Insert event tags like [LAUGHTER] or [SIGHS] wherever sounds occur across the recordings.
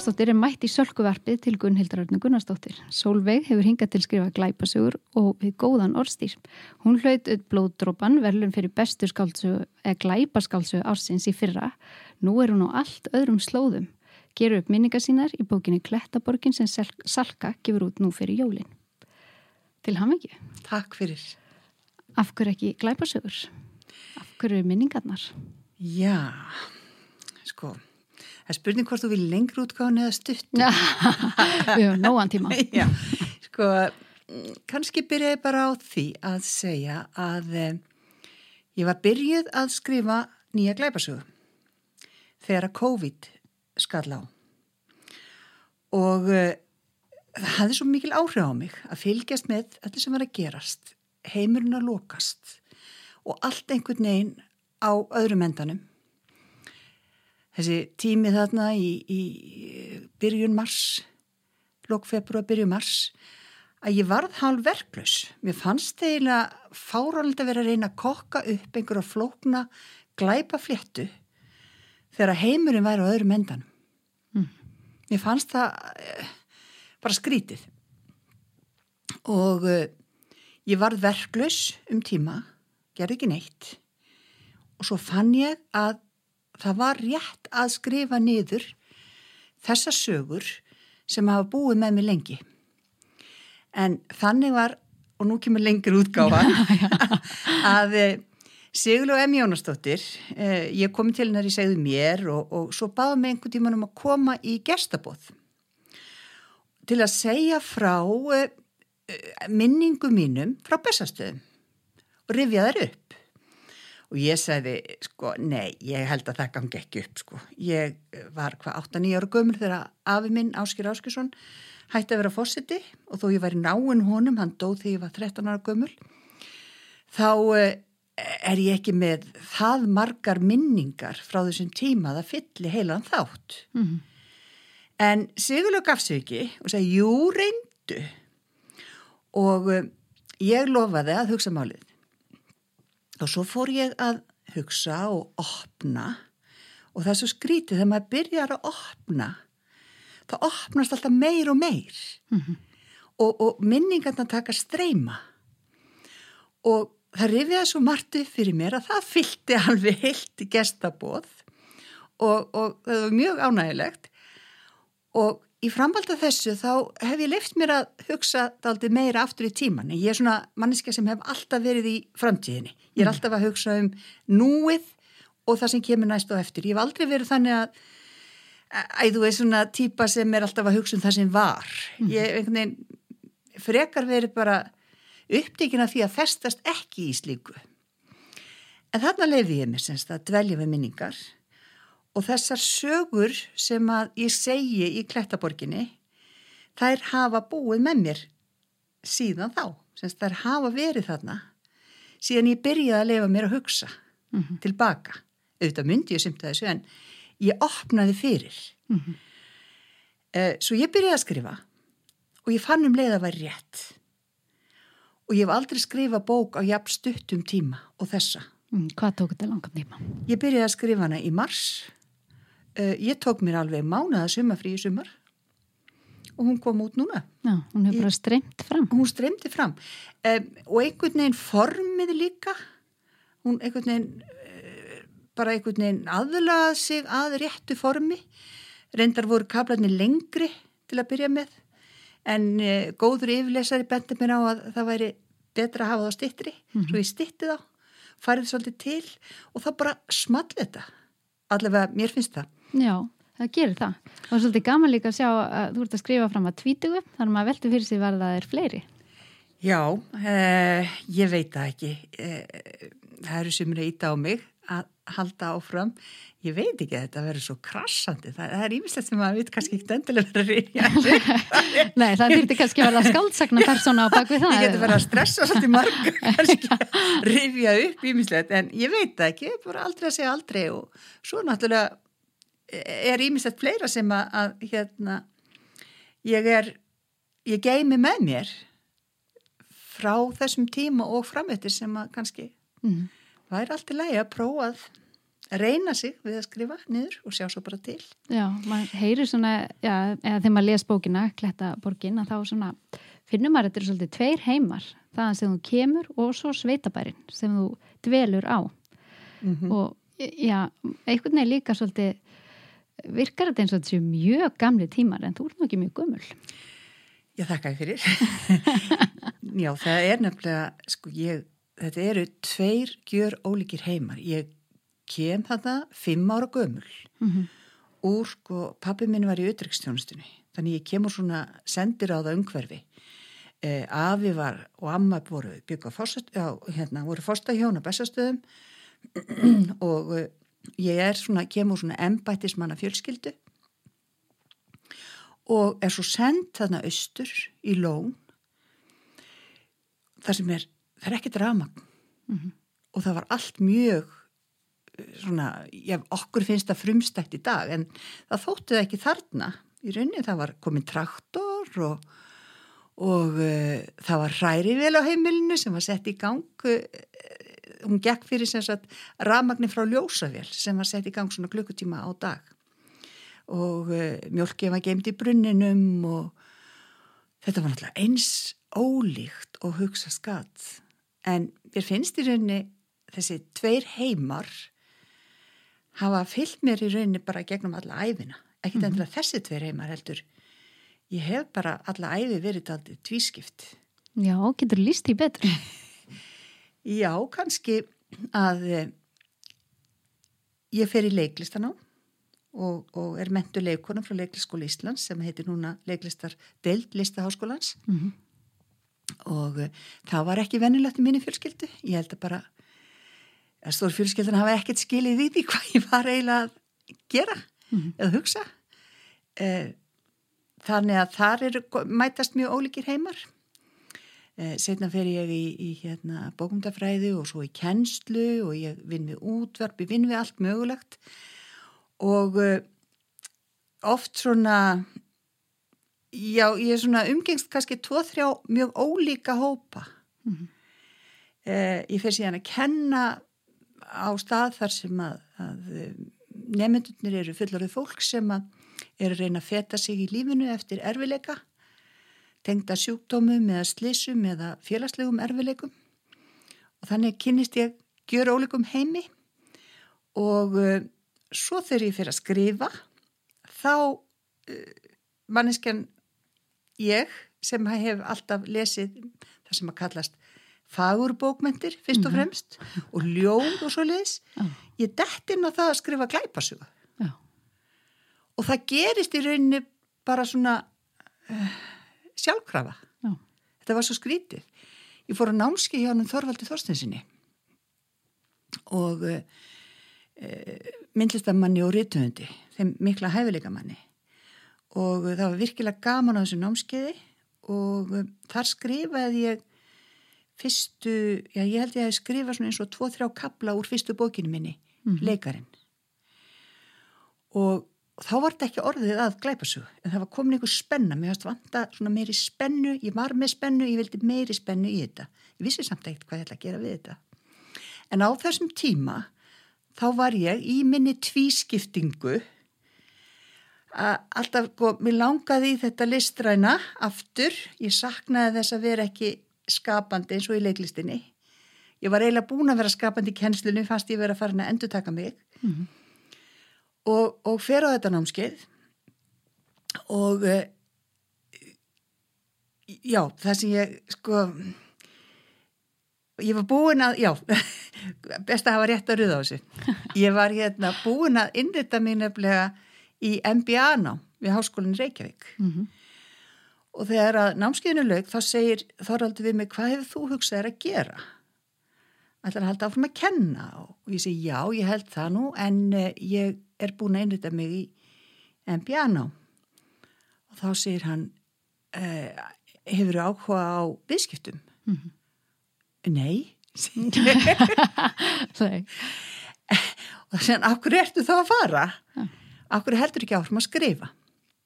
Jónsdóttir er mætt í sölkuverfið til Gunnhildarörnu Gunnarsdóttir. Solveig hefur hingað til skrifa glæpasugur og við góðan orðstýr. Hún hlaut upp blóðdrópan verðlun fyrir bestu glæpaskáldsögu ársins í fyrra. Nú er hún á allt öðrum slóðum. Gerur upp minningar sínar í bókinni Klettaborgin sem Salka gefur út nú fyrir jólin. Til ham ekki. Takk fyrir. Af hverju ekki glæpasugur? Af hverju minningarnar? Já, sko... Það er spurning hvort þú vil lengri útgáðan eða stutt. [LAUGHS] Já, við höfum nógan tíma. [LAUGHS] Já, sko, kannski byrjaði bara á því að segja að eh, ég var byrjuð að skrifa nýja glæpasögu þegar að COVID skall á. Og eh, það hafði svo mikil áhrif á mig að fylgjast með allir sem var að gerast, heimurinn að lokast og allt einhvern veginn á öðrum endanum þessi tími þarna í, í byrjun mars, lókfebruar byrjun mars, að ég varð hálf verklaus. Mér fannst eiginlega fáralend að vera að reyna að kokka upp einhverja flókna glæpa fléttu þegar heimurinn væri á öðrum endanum. Mm. Mér fannst það uh, bara skrítið og uh, ég varð verklaus um tíma, gerði ekki neitt og svo fann ég að það var rétt að skrifa niður þessa sögur sem hafa búið með mig lengi. En þannig var, og nú kemur lengir útgáfa, [LAUGHS] [LAUGHS] að eh, Sigurlu Emi Jónastóttir, eh, ég kom til hennar í segðu mér og, og svo báði mig einhvern tíman um að koma í gestabóð til að segja frá eh, minningu mínum frá bestastöðum og rifja þær upp og ég sagði, sko, nei, ég held að það gangi ekki upp, sko. Ég var hvað 8-9 ára gömur þegar afi minn, Áskir Áskilsson, hætti að vera fósiti og þó ég var í náinn honum, hann dóð þegar ég var 13 ára gömur, þá eh, er ég ekki með það margar minningar frá þessum tíma að það fylli heilan þátt. Mm -hmm. En Sigurlaug gaf sig ekki og sagði, jú, reyndu. Og eh, ég lofaði að hugsa málið og svo fór ég að hugsa og opna. Og það er svo skrítið þegar maður byrjar að opna það opnast alltaf meir og meir. Mm -hmm. og, og minningarna taka streyma. Og það rifiða svo margt upp fyrir mér að það fylgti alveg heilt í gestabóð og, og það var mjög ánægilegt og í framvalda þessu þá hef ég leift mér að hugsa aldrei meira aftur í tíman ég er svona manniska sem hef alltaf verið í framtíðinni. Ég er mm. alltaf að hugsa um núið og það sem kemur næst og eftir. Ég hef aldrei verið þannig að að þú er svona típa sem er alltaf að hugsa um það sem var. Mm. Ég einhvern veginn frekar verið bara uppdegin af því að festast ekki í slíku. En þarna leiði ég mér semst að dvelja við minningar og þessar sögur sem að ég segi í Klettaborginni þær hafa búið með mér síðan þá semst þær hafa verið þarna síðan ég byrjaði að lefa mér að hugsa mm -hmm. tilbaka auðvitað myndi ég sumt að þessu en ég opnaði fyrir mm -hmm. uh, svo ég byrjaði að skrifa og ég fann um leið að vera rétt og ég hef aldrei skrifa bók á jafn stuttum tíma og þessa mm, Hvað tók þetta langan tíma? Ég byrjaði að skrifa hana í mars ég tók mér alveg mánuða sumafrí í sumar og hún kom út núna. Já, hún hefur bara streymt fram. Hún streymti fram um, og einhvern veginn formið líka, hún einhvern veginn uh, bara einhvern veginn aðlað sig að réttu formi, reyndar voru kablarnir lengri til að byrja með en uh, góður yfirlesari bendi mér á að það væri betra að hafa það stittri, mm -hmm. svo ég stitti þá, farið svolítið til og þá bara small þetta, allavega mér finnst það. Já, það gerir það. Var svolítið gaman líka að sjá að þú ert að skrifa fram að tvítugu, þannig að maður veldur fyrir sig var það er fleiri. Já, eh, ég veit það ekki. Eh, það eru sem íta á mig að halda áfram. Ég veit ekki að þetta verður svo krassandi. Það, það er ímislegt sem maður veit kannski ekkert endilega verður að reyja. [LAUGHS] Nei, það þurfti kannski að verða skáldsakna persóna á bakvið það. Ég geti verið að stressa svolítið marga, [LAUGHS] kannski að reyja upp ímislegt, en ég veit það ekki. Ég er bara aldrei að segja aldrei og svo náttúrulega er ímislegt fleira sem að, að hérna, ég er ég geimi með mér frá þessum tíma og framöttir sem að kannski mm. væri allt í lagi að prófa að reyna sig við að skrifa niður og sjá svo bara til. Já, maður heyrir svona, já, eða þegar maður les bókina, Kletta borgin, að þá svona finnum maður þetta er svolítið tveir heimar, það sem þú kemur og svo sveitabærin sem þú dvelur á. Mm -hmm. Og já, einhvern veginn líka svolítið virkar þetta eins og þetta séu mjög gamli tímar en þú ert nú ekki mjög gömul. Já, þakka ég fyrir. [LAUGHS] já, það er nefnilega, sko, ég, þetta eru tveir gjör ólíkir heimar. Ég kem þetta fimm ára gömul mm -hmm. úr sko, pappi minn var í auðrikstjónustunni þannig ég kemur svona sendir á það umhverfi eh, afi var og amma voru byggja hérna, fórstahjón á bestastöðum [CLEARS THROAT] og eh, ég er svona, kemur svona embættismanna fjölskyldu og er svo sendt þarna austur í lón þar sem er, það er ekki drama mm -hmm. og það var allt mjög svona, já, okkur finnst það frumstækt í dag en það þóttuð ekki þarna í rauninni það var komin traktor og, og uh, það var hræri vel á heimilinu sem var sett í gang uh, hún gekk fyrir sem sagt rafmagnir frá ljósavél sem var sett í gang svona klukkutíma á dag. Og uh, mjölkið var geimt í brunninum og þetta var náttúrulega eins ólíkt og hugsa skatt en mér finnst í rauninni þessi tveir heimar hafa fyllt mér í rauninni bara gegnum alla æfina ekkert mm -hmm. endur að þessi tveir heimar heldur. Ég hef bara alla æfi verið aldrei tvískipt. Já, getur líst í betri [LAUGHS] Já, kannski að eh, ég fer í leiklistan á og, og er mentu leikona frá Leiklistaskóla Íslands sem heitir núna Leiklistar Deild Listaháskólans mm -hmm. og uh, það var ekki vennilegt í mínu fjölskyldu ég held að bara að stór fjölskeldan hafa ekkert skilið í því hvað ég var eiginlega að gera mm -hmm. eða hugsa e, þannig að þar er mætast mjög ólíkir heimar setna fer ég í, í hérna, bókumdafræði og svo í kennslu og ég vinn við útvarp, ég vinn við allt mögulegt. Og e, oft svona já, ég er svona umgengst kannski tvo-þrjá mjög ólíka hópa. Mm -hmm. ég fer síðan að kenna á stað þar sem að, að eh, nefndunir eru fullorðið fólk sem að eru að reyna að feta sig í lífinu eftir erfileika, tengda sjúkdómum eða slissum eða félagslegum erfileikum og þannig kynist ég gjör ólegum heimi. Og uh, svo þegar ég fyrir að skrifa þá uh, manneskjan ég sem hef alltaf lesið það sem að kallast fagurbókmentir fyrst og mhm. fremst mm -hmm. og ljóð og svo leiðis ég dætt inn á það að skrifa glæpasuga og það gerist í rauninni bara svona uh, sjálfkrafa Já. þetta var svo skrítið ég fór að námski hjá hann Þorvaldi Þorstinsinni og uh, uh, myndlistamanni og rítuðundi þeim mikla hæfileikamanni og það var virkilega gaman á þessu námskiði og þar skrifaði ég fyrstu, já ég held ég að skrifa svona eins og tvo-þrjá kabla úr fyrstu bókinu minni, mm -hmm. leikarinn og þá var þetta ekki orðið að glæpa svo en það var komin einhver spenna, mér varst vanta svona meiri spennu, ég var með spennu ég vildi meiri spennu í þetta. Ég vissi samt ekkert hvað ég ætla að gera við þetta. En á þessum tíma þá var ég í minni tvískiptingu að alltaf, sko, mér langaði í þetta listræna aftur, ég saknaði þess að vera ekki skapandi eins og í leiklistinni. Ég var eiginlega búin að vera skapandi í kennslunum fast ég verið að fara að endur taka mig. Mm -hmm. Og, og fer á þetta námskeið og uh, já, það sem ég sko ég var búin að, já [LAUGHS] best að hafa rétt að ruða á þessu. [LAUGHS] Ég var hérna búin að innrita mér nefnilega í MBA-ná við Háskólinn Reykjavík. Mm -hmm og þegar að námskeiðinu lög þá segir Þorvaldur við mig hvað hefur þú hugsað að gera? Ætlar að halda áfram að kenna? Og ég segi já ég held það nú en uh, ég er búin að einrita mig í MBA-ná og þá segir hann uh, hefur þú áhuga á viðskiptum? Mm -hmm. nei. [LAUGHS] [LAUGHS] Og það segir hann af hverju ertu þá að fara? Af hverju heldur ekki áfram að skrifa?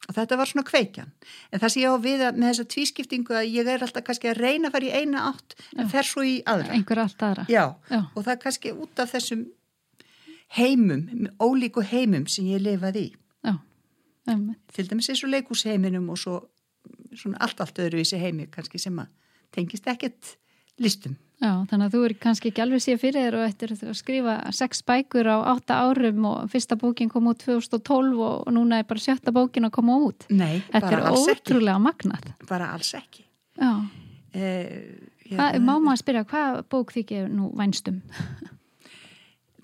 Og þetta var svona kveikjan. En það sé ég á við að með þessa tvískiptingu að ég er alltaf kannski að reyna að fara í eina átt en fer svo í aðra. Aðra. Já, Já. og það er kannski út af þessum heimum, ólíku heimum sem ég lifaði í. Já, um, Til dæmis eins og leikúsheiminum og svo svona allt, allt öðruvísi heimi kannski sem að tengist ekkert listum. já, þannig að þú er kannski ekki alveg síðan fyrir þér og eftir að skrifa sex bækur á átta árum og fyrsta bókin kom út 2012 og núna er bara sjötta bókin að koma út. Nei, Þetta bara er alls ekki. ótrúlega magnað. Bara alls ekki. Já, Eh, hérna, má maður spyrja, hvað bók þykir nú um? vænstum? [LAUGHS]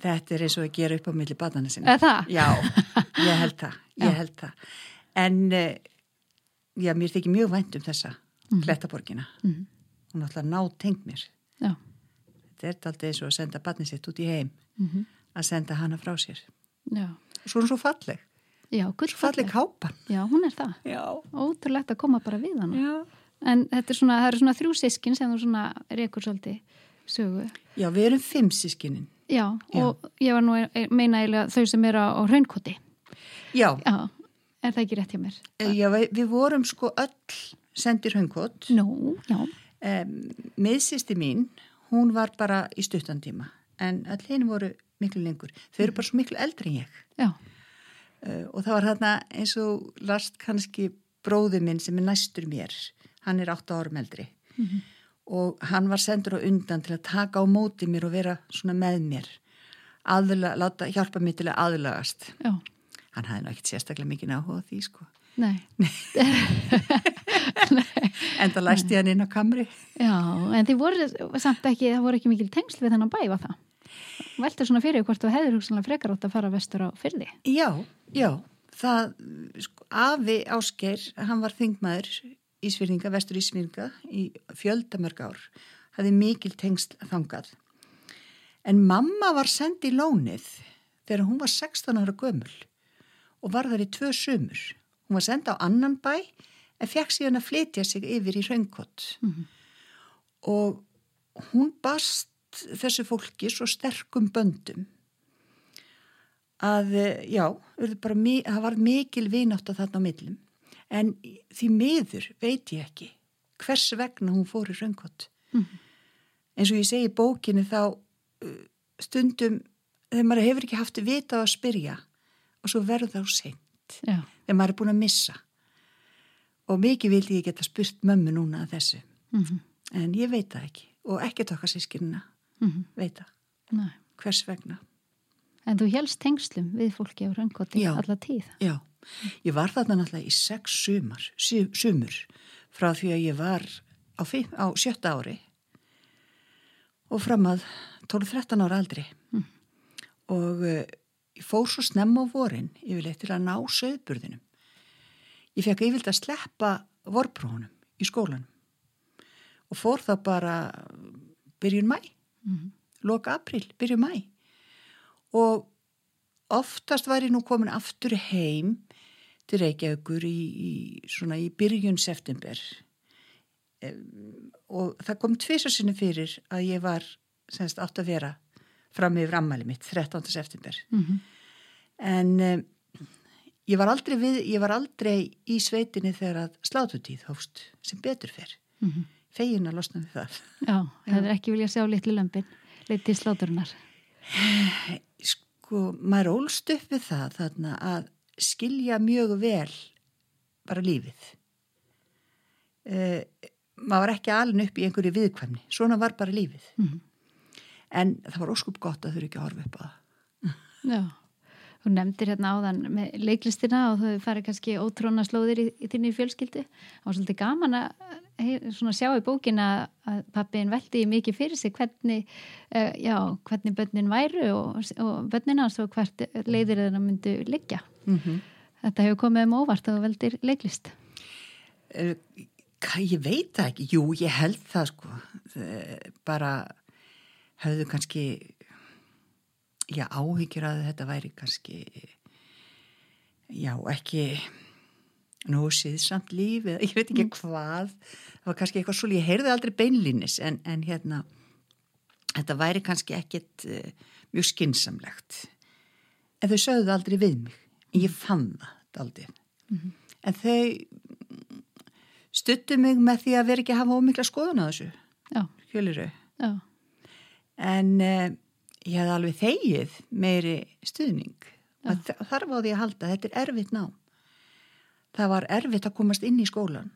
Þetta er eins og að gera upp á milli badana sinna. Er það? Já, ég held það, [LAUGHS] ég held það. En eh, já, mér þykir mjög vænt um þessa Mhm. klettaborgina. Mhm. Hún er alltaf ná tengt mér. Já, Þetta er alltaf eins og að senda badni sitt út í heim, mhm, að senda hana frá sér. já, svo er hún svo falleg, já, svo gullfalleg. falleg kápan. Já, hún er það. Já, Ótrúlegt að koma bara við hana. já. En þetta er svona, það eru svona þrjú sískin sem þú svona rekur svolítið sögu. Já, við erum fimm sískinin. Já, Já. og ég var nú meina eiginlega þau sem eru á, raunkoti. Já, Já, er það ekki rétt hjá mér? eh, já við, vorum sko öll sendir höngkot. Nú, já, Um, miðsýsti mín, hún var bara í stuttantíma, en öll hinn voru miklu lengur. Þau eru bara svo miklu eldri en ég. já, Uh, og það var hérna eins og last kannski bróði minn sem er næstur mér. Hann er 8 árum eldri. Mhm. Og hann var sendur á undan til að taka á móti mér og vera svona með mér. Aðla, láta, hjálpa mér til að aðlagast. já, Hann hafði náttúrulega ekkert sérstaklega mikið áhuga á því, sko. nei. [LAUGHS] En það læsti hann inn á kamri. Já, en þið voru samt ekki, það voru ekki mikil tengsl við þennan bæ, var það? Veltu svona fyrir hvort þú hefur hugsanlega frekar átt að fara vestur á fyrði. Já, já, það, sko, afi Ásgeir, hann var þingmaður Ísfyrninga, vestur Ísfyrninga í fjöldamörg ár, hafði mikil tengsl þangað. En mamma var send í lónið þegar hún var 16 ára gömul og var þar í tvö sumur. Hún var send á annan bæ en fekk síðan að flytja sig yfir í raunkott. Mhm. Og hún bast þessu fólki svo sterkum böndum að já, það var mikil vinátt að þarna á millum en því miður veit ég ekki hvers vegna hún fór í röngkott Mhm. eins og ég segi í bókinni þá uh, stundum þegar maður hefur ekki haft vita á að spyrja og svo verður það á seint Já, þegar maður er búin að missa. Og mikið vildi ég geta spurt mömmu núna að þessu. Mhm, en ég veit það ekki og ekki taka sískinina mhm, veit það, nei. hvers vegna En þú helst tengslum við fólki á Já. alla tíð. Já, ég var þarna náttúrulega í sex sumar, su- sumur frá því að ég var á, fimm, á sjötta ári og fram að 12-13 ára aldri Mm. og uh, ég fór svo snemma á vorin yfirleitt til að ná söðburðinum. Ég fekk yfirleitt að sleppa vorprófunum í skólanum og fór þá bara byrjun mæ, Mhm. loka april, byrjun mæ og oftast var ég nú komin aftur heim til Reykjavíkur í, í, svona í byrjun september um, og það kom tvisar sinni fyrir að ég var semst átt að vera fram yfir ammæli mitt 13. september Mhm. en um, ég, var við, ég var aldrei í sveitinni þegar að slátutíð hófst sem betur fer Mhm. fegin að losna við það Já, það er ekki vilja sjá litlu lömpin, litli sláturinnar. [SIGHS] sko, maður ólst upp við það þarna að skilja mjög vel bara lífið. Uh, maður var ekki alin upp í einhverju viðkvæmni, svona var bara lífið. Mhm. En það var óskup gott að þurfa ekki að horfa upp á það. Já, þú nefndir hérna áðan með leiklistina og þau farið kannski ótróna slóðir í, í þinni fjölskyldu. Það var svolítið gaman að sjá í bókina að pappin veldi mikið fyrir sig hvernig, uh, já, hvernig börnin væru og, og börnina og hvert leiðir þeirra myndu liggja. Mm -hmm. Þetta hefur komið um óvart að þú veldir leiklist. uh, ég veit það ekki, jú, ég held það sko. Uh, bara höfðu kannski, já, áhyggjur að þetta væri kannski, já, ekki nú síðsamt líf eða ég veit ekki hvað. Það var kannski eitthvað svolítið, ég heyrði aldrei beinlínis en, en hérna þetta væri kannski ekkit uh, mjög skinsamlegt en þau sögðu aldrei við mig. En ég fann það aldrei en þau stuttu mig með því að vera ekki að hafa ómikla skoðun á þessu. Já, hjöliru já, en uh, ég hef alveg þegið meiri stuðning. Og þarf á því að halda, þetta er erfitt nám. Það var erfitt að komast inn í skólan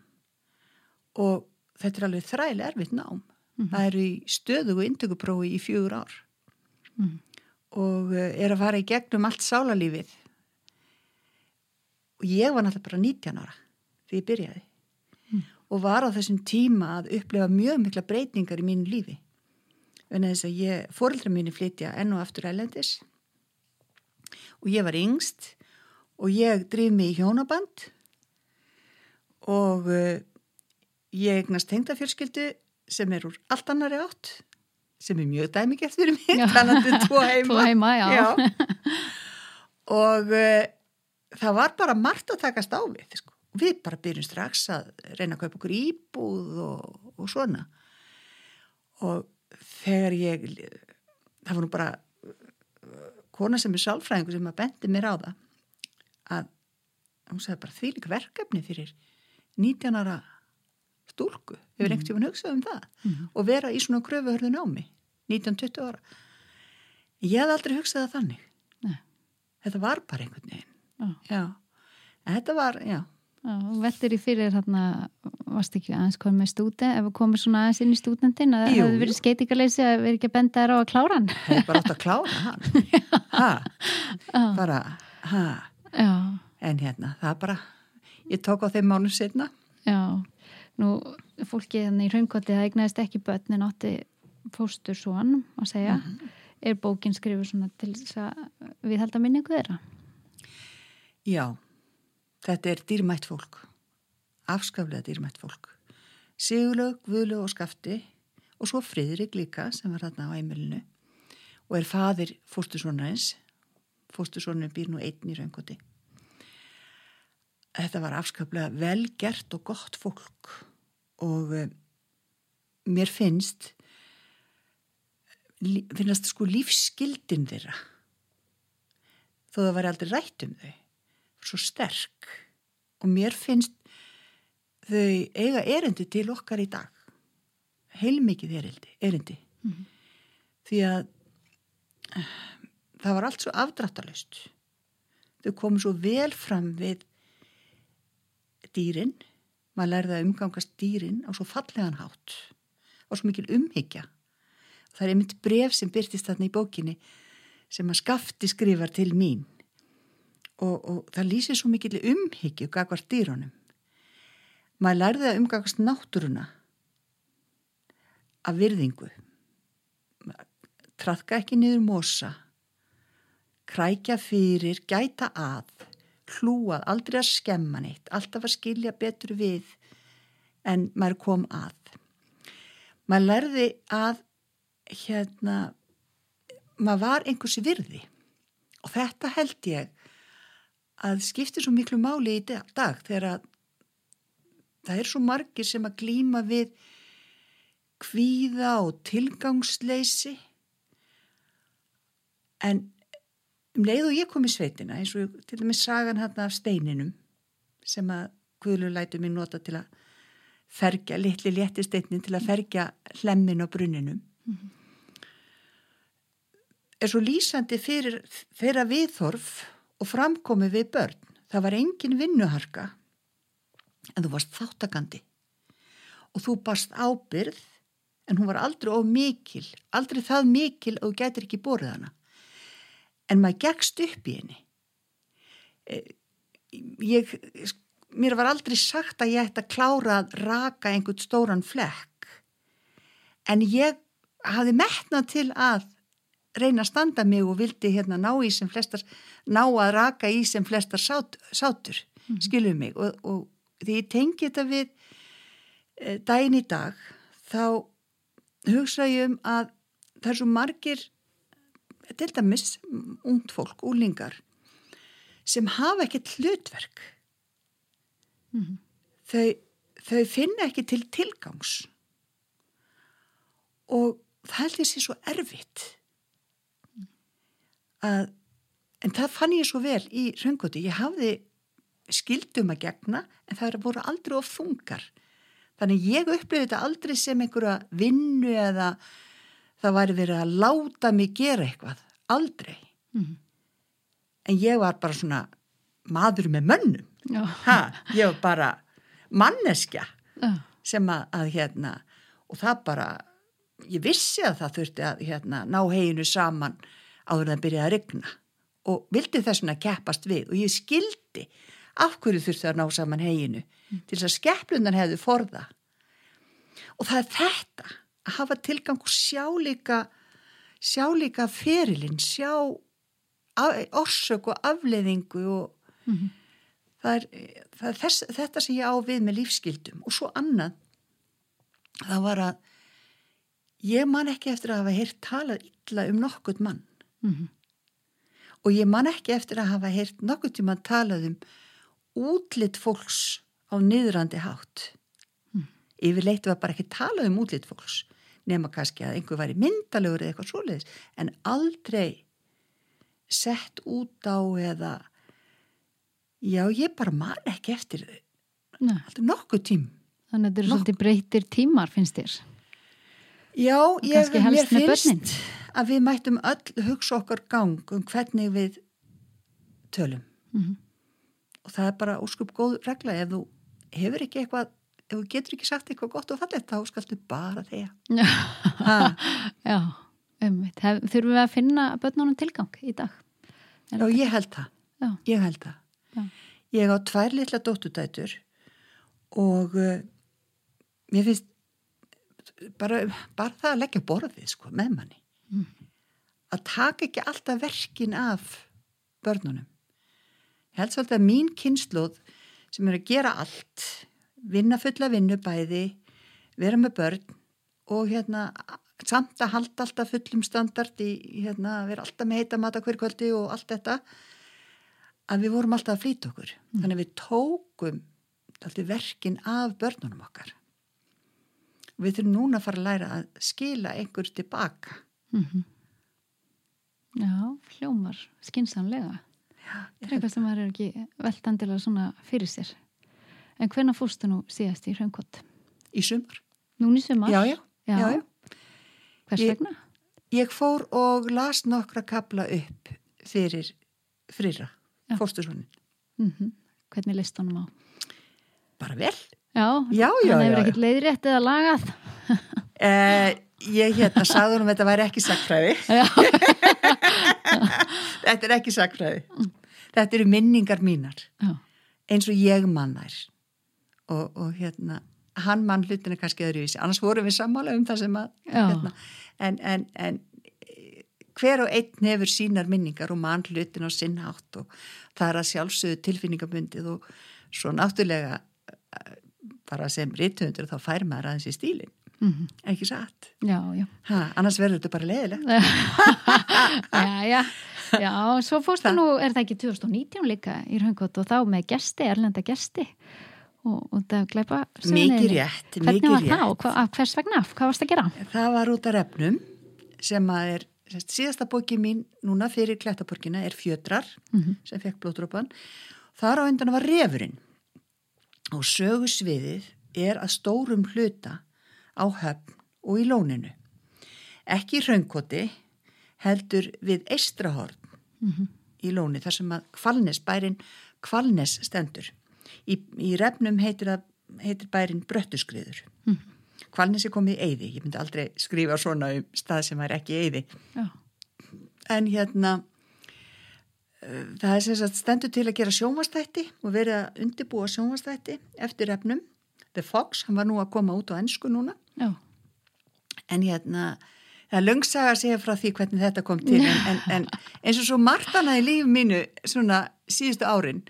og þetta er alveg þræli erfitt nám. Mhm. það eru í stöðugu indökuprófi í fjögur ár. Mhm. og eh, er að fara í gegnum allt sálarlífið. Og ég var náttúrulega bara 19 ára því ég byrjaði. Og var á þessum tíma að upplefa mjög mikla breytingar í mínu lífi en þess að ég, fóreldra mínu flytja enn og aftur ælendis og ég var yngst og ég drif mig í hjónaband og uh, ég egnast tengdafjörskildu sem er úr allt annari átt sem er mjög dæmigert fyrir mig Já. kannandi tvo heima, Tvo heima, já. og uh, það var bara margt að takast á við sko. við bara byrjum strax að reyna að kaupa okkur íbúð og, og svona og þegar ég það var nú bara kona sem er sálfræðingur sem að bendi mér á það að hún sagði bara því líka verkefni fyrir 19 ára stúlku, hefur einhvern tímann hugsað um það Mhm. og vera í svona kröfuhörðu námi 19-20 ára ég hef aldrei hugsað það þannig Nei. þetta var bara einhvern veginn Já. já, en þetta var, Já, og veldur í fyrir hérna, varst ekki aðeins komið með stúdent, ef við komum svona aðeins inn í stúdentin, að það hefði verið skeitingaleysi að vera ekki að benda þér á að klára hann. hefði bara átt að klára hann. [LAUGHS] Ha, bara ha, en hérna, það bara ég tók á þeim mánum setna já. Nú, fólki þannig í raungkoti, það eignaðist ekki börn en átti fóstur svon að segja. Er bókin skrifur svona til þess að við halda minningu þeirra? já, þetta er dýrmætt fólk. Afskaflega dýrmætt fólk. Sigurlaug, Guðlaug og Skafti og svo Friðrik líka sem var þarna á heimilinu og er fadir fóstursonarins fóstursonarinn býr nú einn í raungoti þetta var afskaplega vel gert og gott fólk og um, mér finnst finnast sko lífsskildin þeirra. Þó það væri aldrei rætt um þau svo sterk. Og mér finnst þau eiga erindi til okkar í dag. Heilmikið erindi, erindi. Mhm. því að eh, það var allt svo afdráttalust þau komu svo vel fram við dýrin. Maður lærði að umgangast dýrin á svo fallegan hátt. Og svo mikil umhyggja. Það er einmitt bref sem byrtist þarna í bókinni sem að skafti skrifar til mín og, og það lýsir svo mikil umhyggju gagvart dýrunum. Maður lærði að umgangast náttúruna af virðingu. Traðka ekki niður mosa. Krækja fyrir, gæta að hlúað, aldrei að skemma neitt alltaf að skilja betur við en maður kom að. Maður lærði að hérna maður var einhversi virði. Og þetta held ég að skiptir svo miklu máli í dag, þegar að það er svo margir sem að glýma við kvíða og tilgangsleysi. En um leið og ég kom í sveitina eins og til dæmis sagan hérna af steininum sem að Guðlu lætu mér nota til að fergja, litli létti steinin til að fergja hlemmin á brunninum. Er svo lýsandi fyrir þeirra viðþorf og framkomi við börn. Það var engin vinnuharka en þú varst þáttakandi og þú barst ábyrð en hún var aldrei of mikil, aldrei það mikil og þú gætir ekki borðið hana. En maður gegst upp í henni. Eh, Ég, mér var aldrei sagt að ég ætti að klára að raka einhvern stóran flekk en ég hafði metnað til að reyna að standa mig og vildi hérna ná í sem flestar, ná að raka í sem flestar sát, sátur, mm. skilum mig og, og því ég tengi þetta við e, daginn í dag þá hugsa ég um að það er svo margir til dæmis ungd fólk, úlingar sem hafa ekkert hlutverk Mhm. þau, þau finna ekki til tilgangs og það held ég sé svo erfitt að en það fann ég svo vel í röngoti ég hafði skildum að gegna en það voru aldrei of þungar þannig ég upplifði þetta aldrei sem einhverja vinnu eða það væri verið að láta mig gera eitthvað, aldrei. Mhm. En ég var bara svona maður með mönnum, ha, ég var bara manneskja Já. sem að, að hérna, og það bara, ég vissi að það þurfti að hérna, ná heginu saman áður en það byrjaði að rigna. Og vildi þess vegna keppast við. Og ég skildi af hverju þurfti að ná saman heginu til þess að skepplunan hefði forða. Og það er þetta að hafa tilgang og sjá líka sjá líka ferilinn sjá orsök og afleðingu og Mhm. það er, það er þess, þetta sem ég á við með lífskildum og svo annað það var að ég man ekki eftir að hafa heyrt talað illa um nokkurt mann Mhm. og ég man ekki eftir að hafa heyrt nokkuð tíma talað um útlitt fólks á niðrandi hátt yfirleitt var bara ekki talað um útlitt fólks nema kannski að einhver væri myndalegur eða eitthvað svoleiðis en aldrei sett út á eða já ég bara man ekki eftir nokkuð tím Þannig að þetta eru svolítið breytir tímar, finnst þér? Já, ég, mér finnst. Að við mættum öll hugsa okkar gang um hvernig við tölum Mhm. og það er bara óskup góð regla ef þú hefur ekki eitthvað ef þú getur ekki sagt eitthvað gott og fallegt þá skaltu bara þegar. [LAUGHS] Já, umvitt. Þurfum við að finna börnunum tilgang í dag? Já, ég held það Já. ég held það Já. ég á tvær litla dóttudætur og uh, mér finnst bara, bara það að leggja borðið sko, með manni Mm. að taka ekki alltaf verkin af börnunum. Ég held svolítið að mín kynnslóð sem er að gera allt vinna fulla vinnu bæði vera með börn og hérna samt að halda alltaf fullum standard í hérna, vera alltaf með heita mat á hver kvöldi og allt þetta að við vorum alltaf að flýta okkur. Þannig að við tókum alltaf verkin af börnunum okkar. Við þurfum núna að fara að læra að skila einhver tilbaka Mhm. Já, hljómar, skinsamlega. Það er eitthvað sem maður er ekki veltandilega svona fyrir sér. En hvenna fórstu nú síðast í Hraunkott? í sumar Núni sumar? já, já, Já. já, já. Hvers Ég- vegna? Ég fór og las nokkra kapla upp fyrir frýra, Já. fórstursonin. Mm Hvernig leist honum á? Bara vel. Já, Já, já, hann hefur já, ekkert leiðrétt eða lagað. Eh, ég hérna sagði hún að þetta væri ekki sakfræði. [LAUGHS] Þetta er ekki sakfræði. Þetta eru minningar mínar, Já, eins og ég mann þær. Og, og hérna, hann mann hlutinu kannski öðruvísi. Annars vorum við sammála um það sem að, hérna, en, en, en hver og einn hefur sínar minningar og mann hlutin á sinn hátt og það er að sjálfsögðu tilfinningabundið og svo náttúrulega eh, bara sem rithundur þá fær maður aðeins í stílinn, Mhm. ekki satt já, já. ha, annars verður þetta bara leðilegt [LAUGHS] já, já. Já, svo fórstu Það- nú, er það ekki 2019 líka í Hraunkott og þá með gesti, erlenda gesti og, og það gleipa mikið rétt, mikið rétt og hva, hvers vegna? Hvað varst að gera? það var út af refnum sem að er síðasta bóki mín núna fyrir Klettaborgina er Fjötrar Mhm. sem fekk blóðdrópan þar á undan var refurinn og sögusviðið er að stórum hluta á höfn og í lóninu. Ekki í raunkoti heldur við eistrahorn Mhm. í lóni þar sem að kvalnes bærin kvalnes stendur. Í, í refnum heitir, að, heitir bærin bröttuskriður. Mhm. kvalnes er komið í eyði. Ég myndi aldrei skrifa svona um stað sem er ekki í eyði. Já, en hérna það er sem sagt stendur til að gera sjónvastætti og verið að undirbúa sjónvastætti eftir refnum The Fox, hann var nú að koma út á ennsku núna. Já, en hérna það er löngsaga að segja frá því hvernig þetta kom til en, en, en eins og svo margt annað í líf mínu svona síðustu árin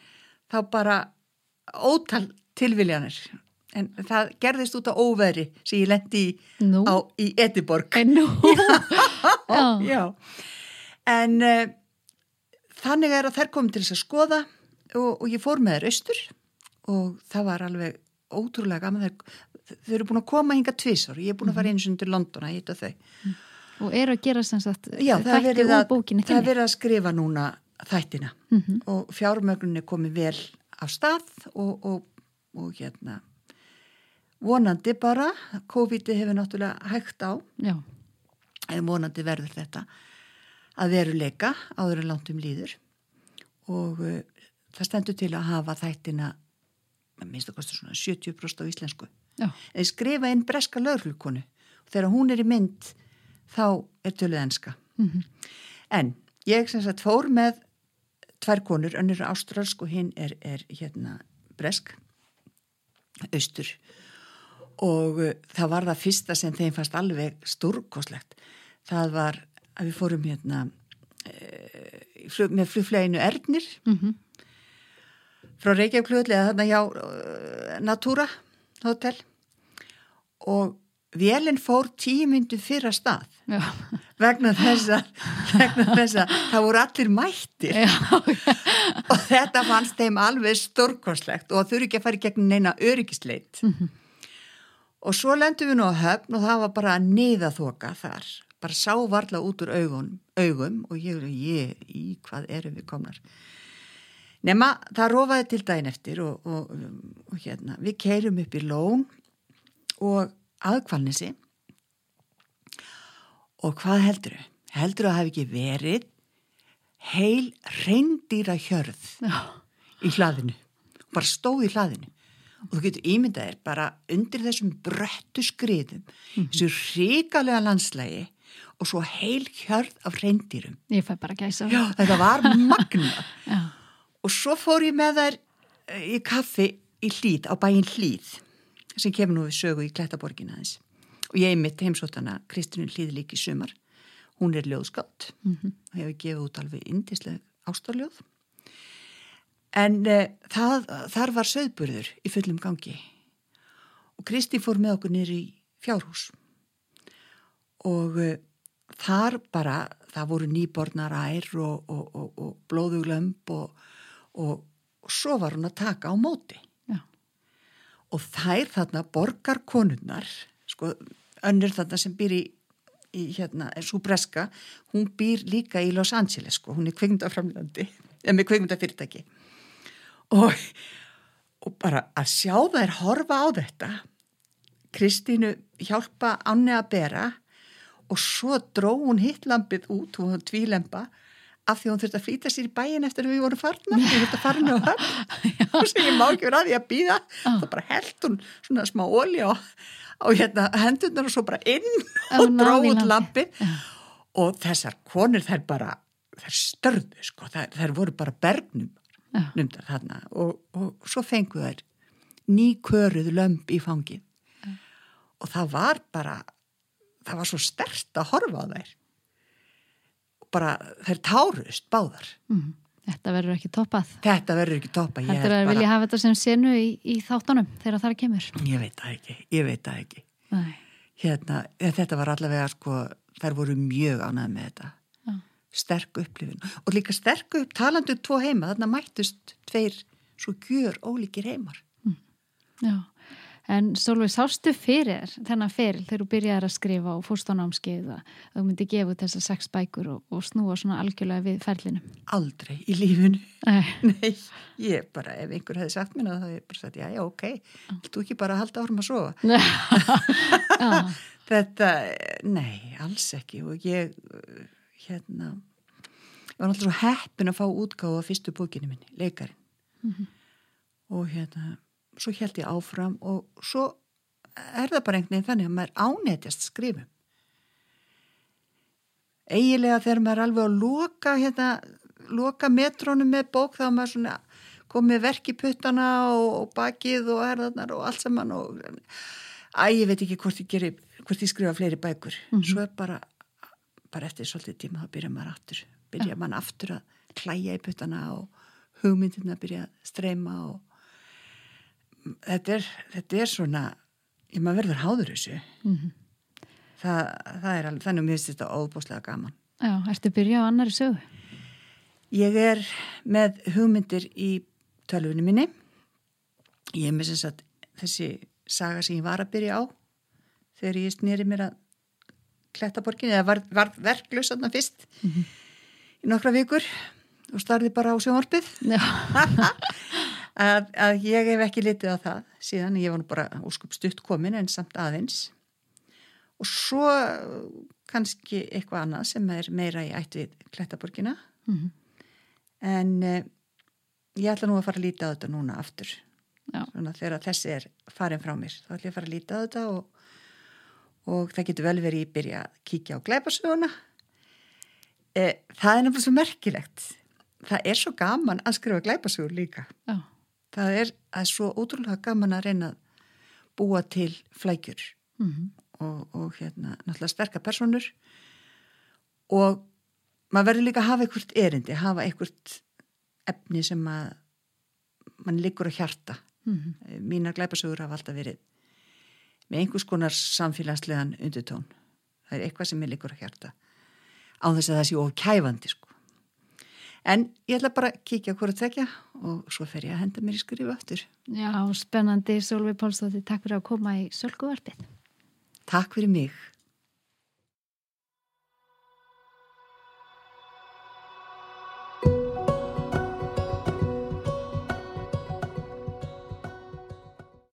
þá bara ótal tilviljanir. En það gerðist út á óveri sem ég lendi í, nú, á, í Ediborg en nú, [LAUGHS] já, Já, en uh, þannig er að þær komið til þess að skoða og, og ég fór með þær austur og það var alveg ótrúlega gaman. Þau eru búin að koma hinga tvisar og ég er búin að fara eins undir London að hitta þau. og eru að gera sem sagt Já, það er þætti úr að, bókinni það er verið að skrifa núna þættina. Mhm. og fjármögnun er komið vel á stað og, og, og hérna vonandi bara, COVID hefur náttúrulega hægt á. Já, en vonandi verður þetta að veruleika áður en langt um líður. Og uh, það stendur til að hafa þættina minnst að kosta svona 70% á íslensku. Eða skrifa inn breska lögurlukonu og þegar hún er í mynd þá er töluð enska. Mhm. en ég sem sagt fór með tvær konur, önnur er ástralsk og hinn er, er hérna bresk austur. Og uh, það var það fyrsta sem þeim fannst alveg stórkoslegt það var að við fórum hérna uh, flug, með flugfleginu Ernir. Mhm. Frá Reykjavík eða þarna hjá uh, Natura Hotel. Og vélinn fór tíu myndu fyrra stað. Já. vegna þess að að það voru allir mættir. Já. og þetta fannst þeim alveg stórkoslegt og þurfi ekki að fara í gegn neina öryggisleit og svo lendum við nú á höfn og það var bara niðaþoka þar. Bara sá varla út úr augun, augum og ég, ég, í hvað erum við komnar nema það rofaði til daginn eftir og, og, og hérna við keirum upp í lón og aðkvalnisi og hvað heldur þau? Heldur þau að hafi ekki verið heil reyndýra hjörð Já. í hlaðinu, bara stóð í hlaðinu og þú getur ímyndað þér bara undir þessum bröttu skriðum þessu ríkalega landslægi og svo heil hjörð af reyndýrum Ég fæ bara gæsa. Já, þetta var [LAUGHS] magna Já. Og svo fór ég með þær eh, í kaffi í hlýð, á bæinn hlýð sem kemur nú við sögu í Klettaborgin aðeins. Og ég mitt heimsóttana Kristinu hlýð líki sumar. Hún er ljóðskátt Mhm. og hefur gefið út alveg indisleg ástarljóð. En uh, það, þar var söðburður í fullum gangi. Og Kristi fór með okkur niður í fjárhús. Og uh, þar bara það voru nýbornar ær og, og, og, og blóðuglömb og, og, og svo var hún að taka á móti Já. og þær þarna borgar konunnar sko önnur þarna sem býr í, í hérna, er svo breska hún býr líka í Los Angeles sko, hún er kveikmyndaframlandi eða með kveikmyndafyrirtæki og, og bara að sjá þær horfa á þetta Kristínu hjálpa ánni að bera og svo dró hún hittlampið út, hún var tvílemba af því hún þurfti að flýta sér í bæin eftir að við vorum farna, við [LAUGHS] þurfti að farna á höfn. Og sem ég má ekki vera að því að býða þá bara held hún svona smá olja á, á hérna hendurnar og svo bara inn og dró náði út Já. og þessar konur þær bara þær störðu sko, þær, þær voru bara bergnum numdar þarna. Og, og svo fengu þær nýköruð lömb í fangin og það var bara það var svo stert að horfa á þær. og bara þær tárust báðar Mhm. Þetta verður ekki toppað. þetta verður ekki toppa ég, Þetta er held að vilja hafa þetta sem senu í, í þáttunum þegar það kemur. ég veit það ekki, ég veit það ekki hérna, þetta var allavega sko, þær voru mjög ánægð með þetta Já. sterk upplifin og líka sterk upp talandu tvo heima, þarna mættust tveir svo gjör ólíkir heimar Já. En Sólveig, sástu fyrir þennan feril þegar þú byrjar að skrifa og fórst á námskeið að þú myndi gefa þessar sex bækur og, og snúa svona algjörlega við ferlinu? aldrei í lífinu Nei. [LAUGHS] Nei, ég bara, ef einhver hefði sagt mér það, ég bara sagt, já, já, ok, þú ekki bara að halda árum að sofa. [LAUGHS] Þetta, nei, alls ekki og ég, hérna, ég var náttúrulega svo heppin að fá útgáfa af fyrstu bókinu minni, leikarinn. Og hérna, svo held ég áfram og svo er það bara einhvern veginn þannig að maður ánættjast skrifum. Eigilega þegar maður er alveg að loka, hérna, loka metrónum með bók þá maður svona komið verk í puttana og, og bakið og herðarnar og allt saman og Æ, ég veit ekki hvort ég, geri, hvort ég skrifa fleiri bækur. Svo er bara, bara eftir svolítið tíma þá byrja maður aftur. Byrja maður aftur að klæja í puttana og hugmyndina byrja að streyma og þetta er, þetta er svona, ég maður verður háður þessu. Mhm. Það, það er alveg, þannig að mér finnst þetta óbúslega gaman. Já, ertu að byrja á annari sögu? Ég er með hugmyndir í tölvunni minni. Ég er með sem sagt þessi saga sem ég var að byrja á þegar ég snýri mér að Klettaborgin eða var, var verklaus þarna fyrst í nokkra vikur og starði bara á sjónvarpið Já. [LAUGHS] að, að ég hef ekki litið á það síðan. Ég var bara óskup stutt komin en samt aðeins. Og svo kannski eitthvað annað sem er meira í ætt við Klettaborgina. Mm en uh, ég ætla nú að fara að líta á þetta núna aftur. Þegar þessi er farin frá mér þá ætla ég að fara að líta á þetta og, og það getur vel verið í byrja að kíkja á glæpasöguna. Eh, það er nefnilega svo merkilegt. Það er svo gaman að skrifa glæpasögur líka. Já. Það er, er svo ótrúlega gaman að reyna að búa til flækjur Mm og, og hérna náttúrulega sterkar personur og maður verður líka að hafa einhvert erindi, hafa einhvert efni sem að mann liggur á hjarta. -hmm. mínar glæpasögur hafa alltaf verið með einhvers konar samfélagslegan undutón það er eitthvað sem ég liggur á hjarta. Á þess að það sé ofkæfandi sko. En ég ætla bara að kíkja hvort þekja og svo fer ég að henda mér í skrifa aftur Já, spennandi Solveig Pálsdóttir, takk fyrir að koma í Sölkuvarpið. Takk fyrir mig